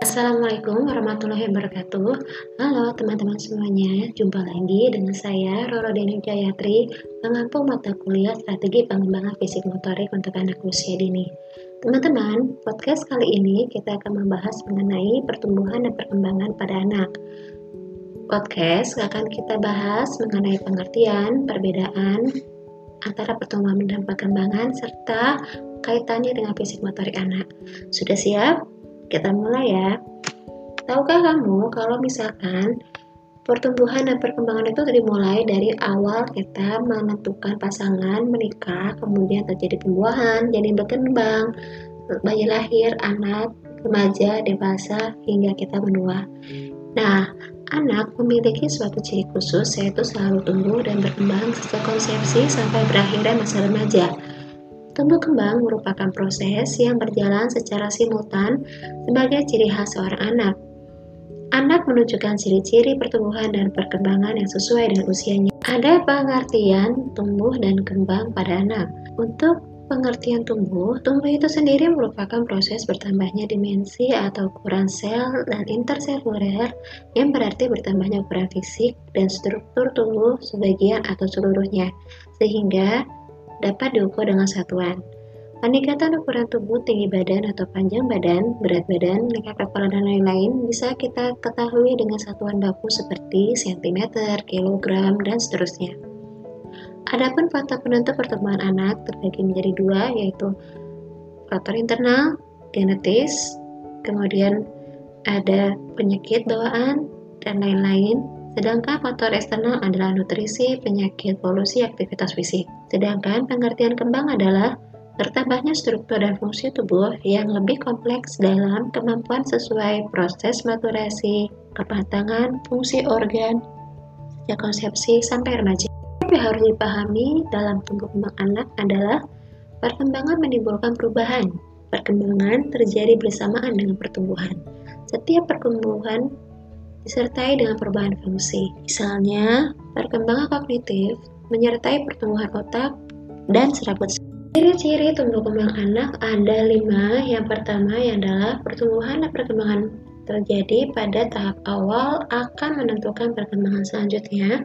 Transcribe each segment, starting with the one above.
Assalamualaikum warahmatullahi wabarakatuh Halo teman-teman semuanya Jumpa lagi dengan saya Roro Deni Jayatri Pengampu mata kuliah strategi pengembangan fisik motorik untuk anak usia dini Teman-teman, podcast kali ini kita akan membahas mengenai pertumbuhan dan perkembangan pada anak Podcast akan kita bahas mengenai pengertian, perbedaan, antara pertumbuhan dan perkembangan serta kaitannya dengan fisik motorik anak. Sudah siap? Kita mulai ya. Tahukah kamu kalau misalkan pertumbuhan dan perkembangan itu dimulai dari awal kita menentukan pasangan, menikah, kemudian terjadi pembuahan, jadi berkembang, bayi lahir, anak, remaja, dewasa, hingga kita menua. Nah, Anak memiliki suatu ciri khusus yaitu selalu tumbuh dan berkembang sejak konsepsi sampai berakhirnya masa remaja. Tumbuh kembang merupakan proses yang berjalan secara simultan sebagai ciri khas seorang anak. Anak menunjukkan ciri-ciri pertumbuhan dan perkembangan yang sesuai dengan usianya. Ada pengertian tumbuh dan kembang pada anak. Untuk pengertian tumbuh, tumbuh itu sendiri merupakan proses bertambahnya dimensi atau ukuran sel dan interseluler yang berarti bertambahnya ukuran fisik dan struktur tubuh sebagian atau seluruhnya, sehingga dapat diukur dengan satuan. Peningkatan ukuran tubuh, tinggi badan atau panjang badan, berat badan, lengkap kepala, dan lain-lain bisa kita ketahui dengan satuan baku seperti cm, kilogram, dan seterusnya. Adapun faktor penentu pertumbuhan anak terbagi menjadi dua, yaitu faktor internal, genetis, kemudian ada penyakit bawaan, dan lain-lain. Sedangkan faktor eksternal adalah nutrisi, penyakit, polusi, aktivitas fisik. Sedangkan pengertian kembang adalah bertambahnya struktur dan fungsi tubuh yang lebih kompleks dalam kemampuan sesuai proses maturasi, kematangan, fungsi organ, sejak konsepsi sampai remaja yang harus dipahami dalam tumbuh kembang anak adalah perkembangan menimbulkan perubahan. Perkembangan terjadi bersamaan dengan pertumbuhan. Setiap pertumbuhan disertai dengan perubahan fungsi. Misalnya, perkembangan kognitif menyertai pertumbuhan otak dan serabut. Ciri-ciri tumbuh kembang anak ada lima. Yang pertama yang adalah pertumbuhan dan perkembangan terjadi pada tahap awal akan menentukan perkembangan selanjutnya.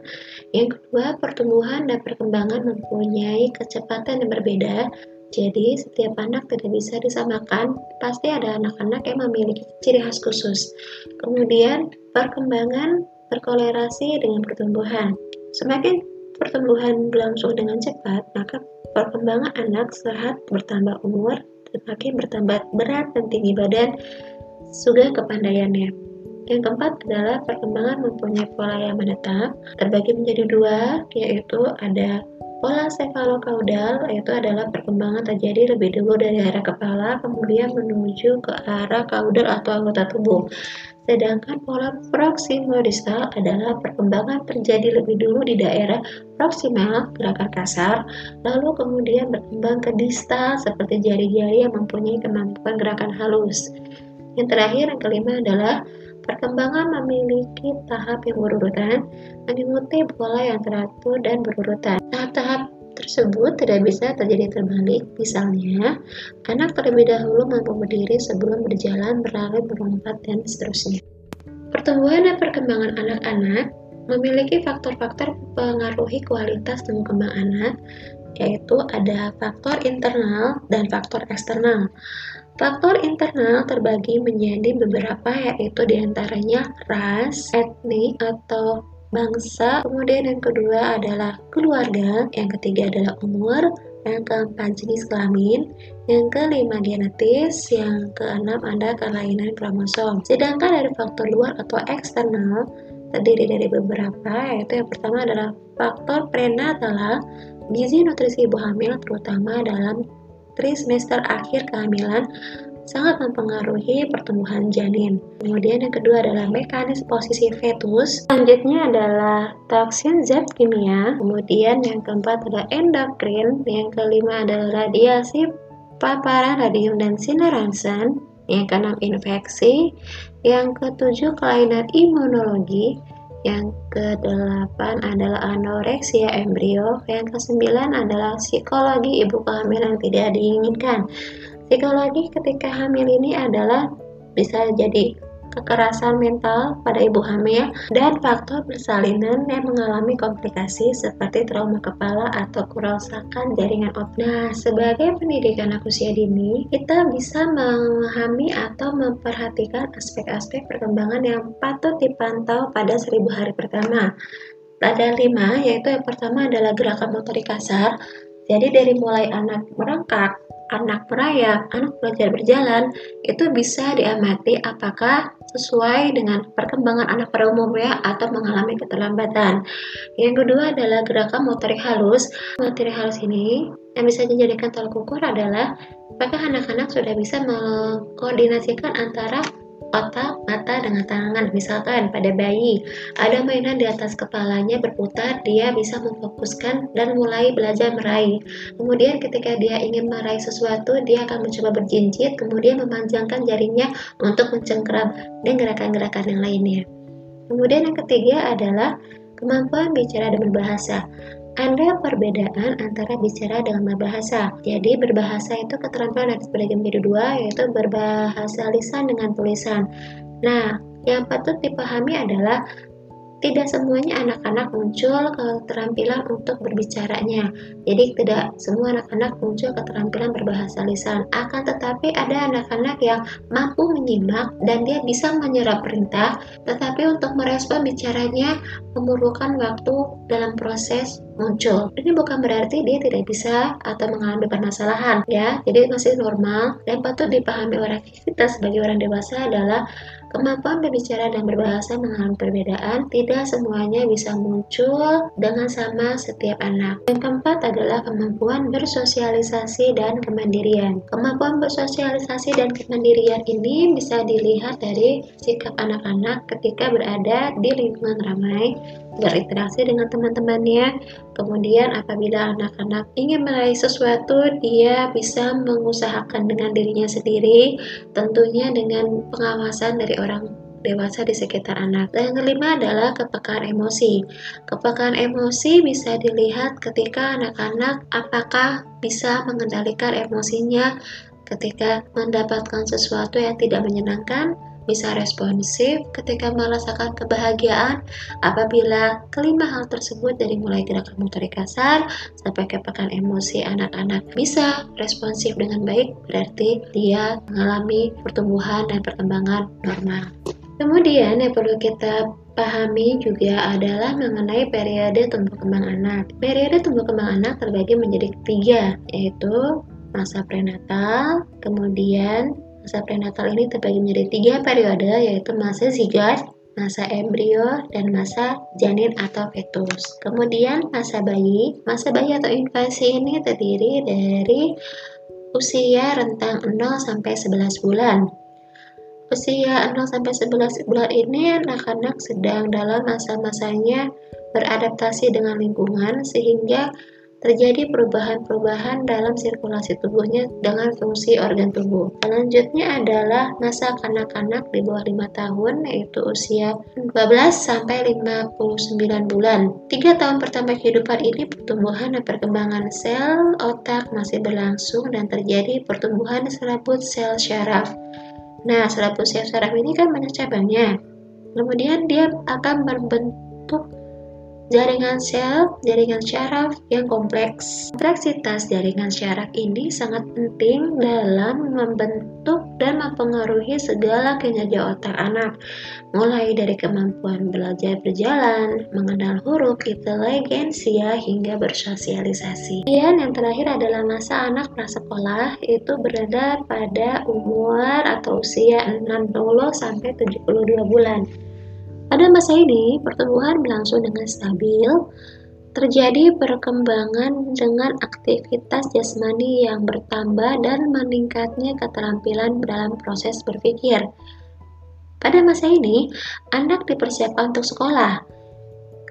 Yang kedua, pertumbuhan dan perkembangan mempunyai kecepatan yang berbeda. Jadi, setiap anak tidak bisa disamakan. Pasti ada anak-anak yang memiliki ciri khas khusus. Kemudian, perkembangan berkolerasi dengan pertumbuhan. Semakin pertumbuhan berlangsung dengan cepat, maka perkembangan anak saat bertambah umur semakin bertambah berat dan tinggi badan juga kepandaiannya. Yang keempat adalah perkembangan mempunyai pola yang menetap, terbagi menjadi dua, yaitu ada pola sefalokaudal, yaitu adalah perkembangan terjadi lebih dulu dari arah kepala, kemudian menuju ke arah kaudal atau anggota tubuh. Sedangkan pola proximodistal adalah perkembangan terjadi lebih dulu di daerah proksimal, gerakan kasar, lalu kemudian berkembang ke distal seperti jari-jari yang mempunyai kemampuan gerakan halus. Yang terakhir, yang kelima adalah perkembangan memiliki tahap yang berurutan, mengikuti pola yang teratur dan berurutan. Tahap-tahap tersebut tidak bisa terjadi terbalik. Misalnya, anak terlebih dahulu mampu berdiri sebelum berjalan, berlari, berlompat, dan seterusnya. Pertumbuhan dan perkembangan anak-anak memiliki faktor-faktor pengaruhi kualitas tumbuh kembang anak, yaitu ada faktor internal dan faktor eksternal. Faktor internal terbagi menjadi beberapa yaitu di antaranya ras, etnik atau bangsa, kemudian yang kedua adalah keluarga, yang ketiga adalah umur, yang keempat jenis kelamin, yang kelima genetis, yang keenam ada kelainan kromosom. Sedangkan dari faktor luar atau eksternal terdiri dari beberapa, yaitu yang pertama adalah faktor prenatal, gizi nutrisi ibu hamil terutama dalam trimester akhir kehamilan sangat mempengaruhi pertumbuhan janin. Kemudian yang kedua adalah mekanisme posisi fetus. Selanjutnya adalah toksin zat kimia. Kemudian yang keempat adalah endokrin. Yang kelima adalah radiasi paparan radium dan sinar. Yang keenam infeksi. Yang ketujuh kelainan imunologi. Yang kedelapan adalah anoreksia embrio. Yang kesembilan adalah psikologi ibu kehamilan tidak diinginkan. Psikologi ketika hamil ini adalah bisa jadi kekerasan mental pada ibu hamil, dan faktor persalinan yang mengalami komplikasi seperti trauma kepala atau kerusakan jaringan otak. Nah, sebagai pendidik anak usia dini, kita bisa memahami atau memperhatikan aspek-aspek perkembangan yang patut dipantau pada seribu hari pertama. Ada lima, yaitu yang pertama adalah gerakan motorik kasar. Jadi dari mulai anak merangkak, anak merayap, anak belajar berjalan, itu bisa diamati apakah sesuai dengan perkembangan anak pada umumnya atau mengalami keterlambatan. Yang kedua adalah gerakan motorik halus. Motorik halus ini yang bisa dijadikan tolak ukur adalah apakah anak-anak sudah bisa mengkoordinasikan antara otak, mata dengan tangan. Misalkan pada bayi, ada mainan di atas kepalanya berputar, dia bisa memfokuskan dan mulai belajar meraih. Kemudian ketika dia ingin meraih sesuatu, dia akan mencoba berjinjit, kemudian memanjangkan jarinya untuk mencengkeram dan gerakan-gerakan yang lainnya. Kemudian yang ketiga adalah kemampuan bicara dan berbahasa ada perbedaan antara bicara dengan berbahasa. Jadi berbahasa itu keterampilan terbagi menjadi dua, yaitu berbahasa lisan dengan tulisan. Nah, yang patut dipahami adalah tidak semuanya anak-anak muncul keterampilan untuk berbicaranya. Jadi tidak semua anak-anak muncul keterampilan berbahasa lisan. Akan tetapi ada anak-anak yang mampu menyimak dan dia bisa menyerap perintah, tetapi untuk merespon bicaranya memerlukan waktu dalam proses muncul. Ini bukan berarti dia tidak bisa atau mengalami permasalahan ya. Jadi masih normal dan patut dipahami oleh kita sebagai orang dewasa adalah Kemampuan berbicara dan berbahasa mengalami perbedaan, tidak semuanya bisa muncul dengan sama setiap anak. Yang keempat adalah kemampuan bersosialisasi dan kemandirian. Kemampuan bersosialisasi dan kemandirian ini bisa dilihat dari sikap anak-anak ketika berada di lingkungan ramai, berinteraksi dengan teman-temannya. Kemudian apabila anak-anak ingin meraih sesuatu, dia bisa mengusahakan dengan dirinya sendiri, tentunya dengan pengawasan dari orang dewasa di sekitar anak. Dan yang kelima adalah kepekaan emosi. Kepekaan emosi bisa dilihat ketika anak-anak apakah bisa mengendalikan emosinya ketika mendapatkan sesuatu yang tidak menyenangkan, bisa responsif ketika merasakan kebahagiaan apabila kelima hal tersebut dari mulai gerakan motorik kasar sampai kepekaan emosi anak-anak bisa responsif dengan baik berarti dia mengalami pertumbuhan dan perkembangan normal. Kemudian yang perlu kita pahami juga adalah mengenai periode tumbuh kembang anak. Periode tumbuh kembang anak terbagi menjadi tiga, yaitu masa prenatal, kemudian Masa prenatal ini terbagi menjadi tiga periode yaitu masa zigot, masa embrio, dan masa janin atau fetus. Kemudian masa bayi, masa bayi atau infasi ini terdiri dari usia rentang 0 sampai 11 bulan. Usia 0 sampai 11 bulan ini anak-anak sedang dalam masa-masanya beradaptasi dengan lingkungan sehingga terjadi perubahan-perubahan dalam sirkulasi tubuhnya dengan fungsi organ tubuh. Selanjutnya adalah masa kanak-kanak di bawah 5 tahun yaitu usia 12 sampai 59 bulan. Tiga tahun pertama kehidupan ini pertumbuhan dan perkembangan sel otak masih berlangsung dan terjadi pertumbuhan serabut sel syaraf. Nah, serabut sel syaraf ini kan banyak cabangnya. Kemudian dia akan membentuk Jaringan sel, jaringan syaraf yang kompleks. Kompleksitas jaringan syaraf ini sangat penting dalam membentuk dan mempengaruhi segala kinerja otak anak, mulai dari kemampuan belajar berjalan, mengenal huruf, inteligensia, hingga bersosialisasi. Dan yang terakhir adalah masa anak prasekolah, itu berada pada umur atau usia 60 sampai 72 bulan. Pada masa ini, pertumbuhan berlangsung dengan stabil, terjadi perkembangan dengan aktivitas jasmani yang bertambah dan meningkatnya keterampilan dalam proses berpikir. Pada masa ini, anak dipersiapkan untuk sekolah.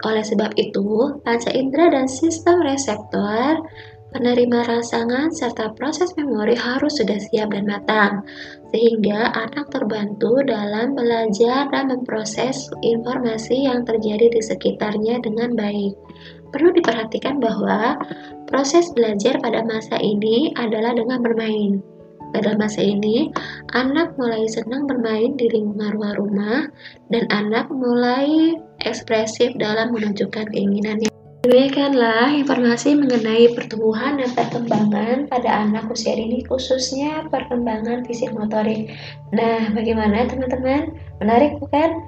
Oleh sebab itu, panca indera dan sistem reseptor penerima rangsangan serta proses memori harus sudah siap dan matang, sehingga anak terbantu dalam belajar dan memproses informasi yang terjadi di sekitarnya dengan baik. Perlu diperhatikan bahwa proses belajar pada masa ini adalah dengan bermain. pada masa ini, anak mulai senang bermain di lingkungan rumah dan anak mulai ekspresif dalam menunjukkan keinginannya. Demikianlah informasi mengenai pertumbuhan dan perkembangan pada anak usia dini khususnya perkembangan fisik motorik. Nah, bagaimana teman-teman? Menarik bukan?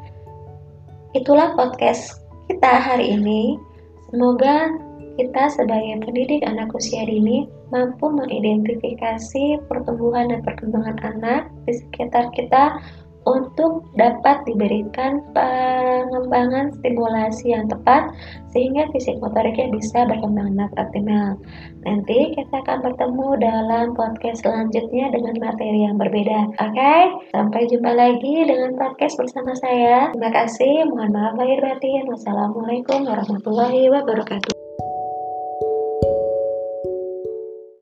Itulah podcast kita hari ini. Semoga kita sebagai pendidik anak usia dini mampu mengidentifikasi pertumbuhan dan perkembangan anak di sekitar kita untuk dapat diberikan pengembangan stimulasi yang tepat sehingga fisik motoriknya bisa berkembang dengan optimal. Nanti kita akan bertemu dalam podcast selanjutnya dengan materi yang berbeda. Oke, okay? sampai jumpa lagi dengan podcast bersama saya. Terima kasih, mohon maaf lahir batin. Wassalamualaikum warahmatullahi wabarakatuh.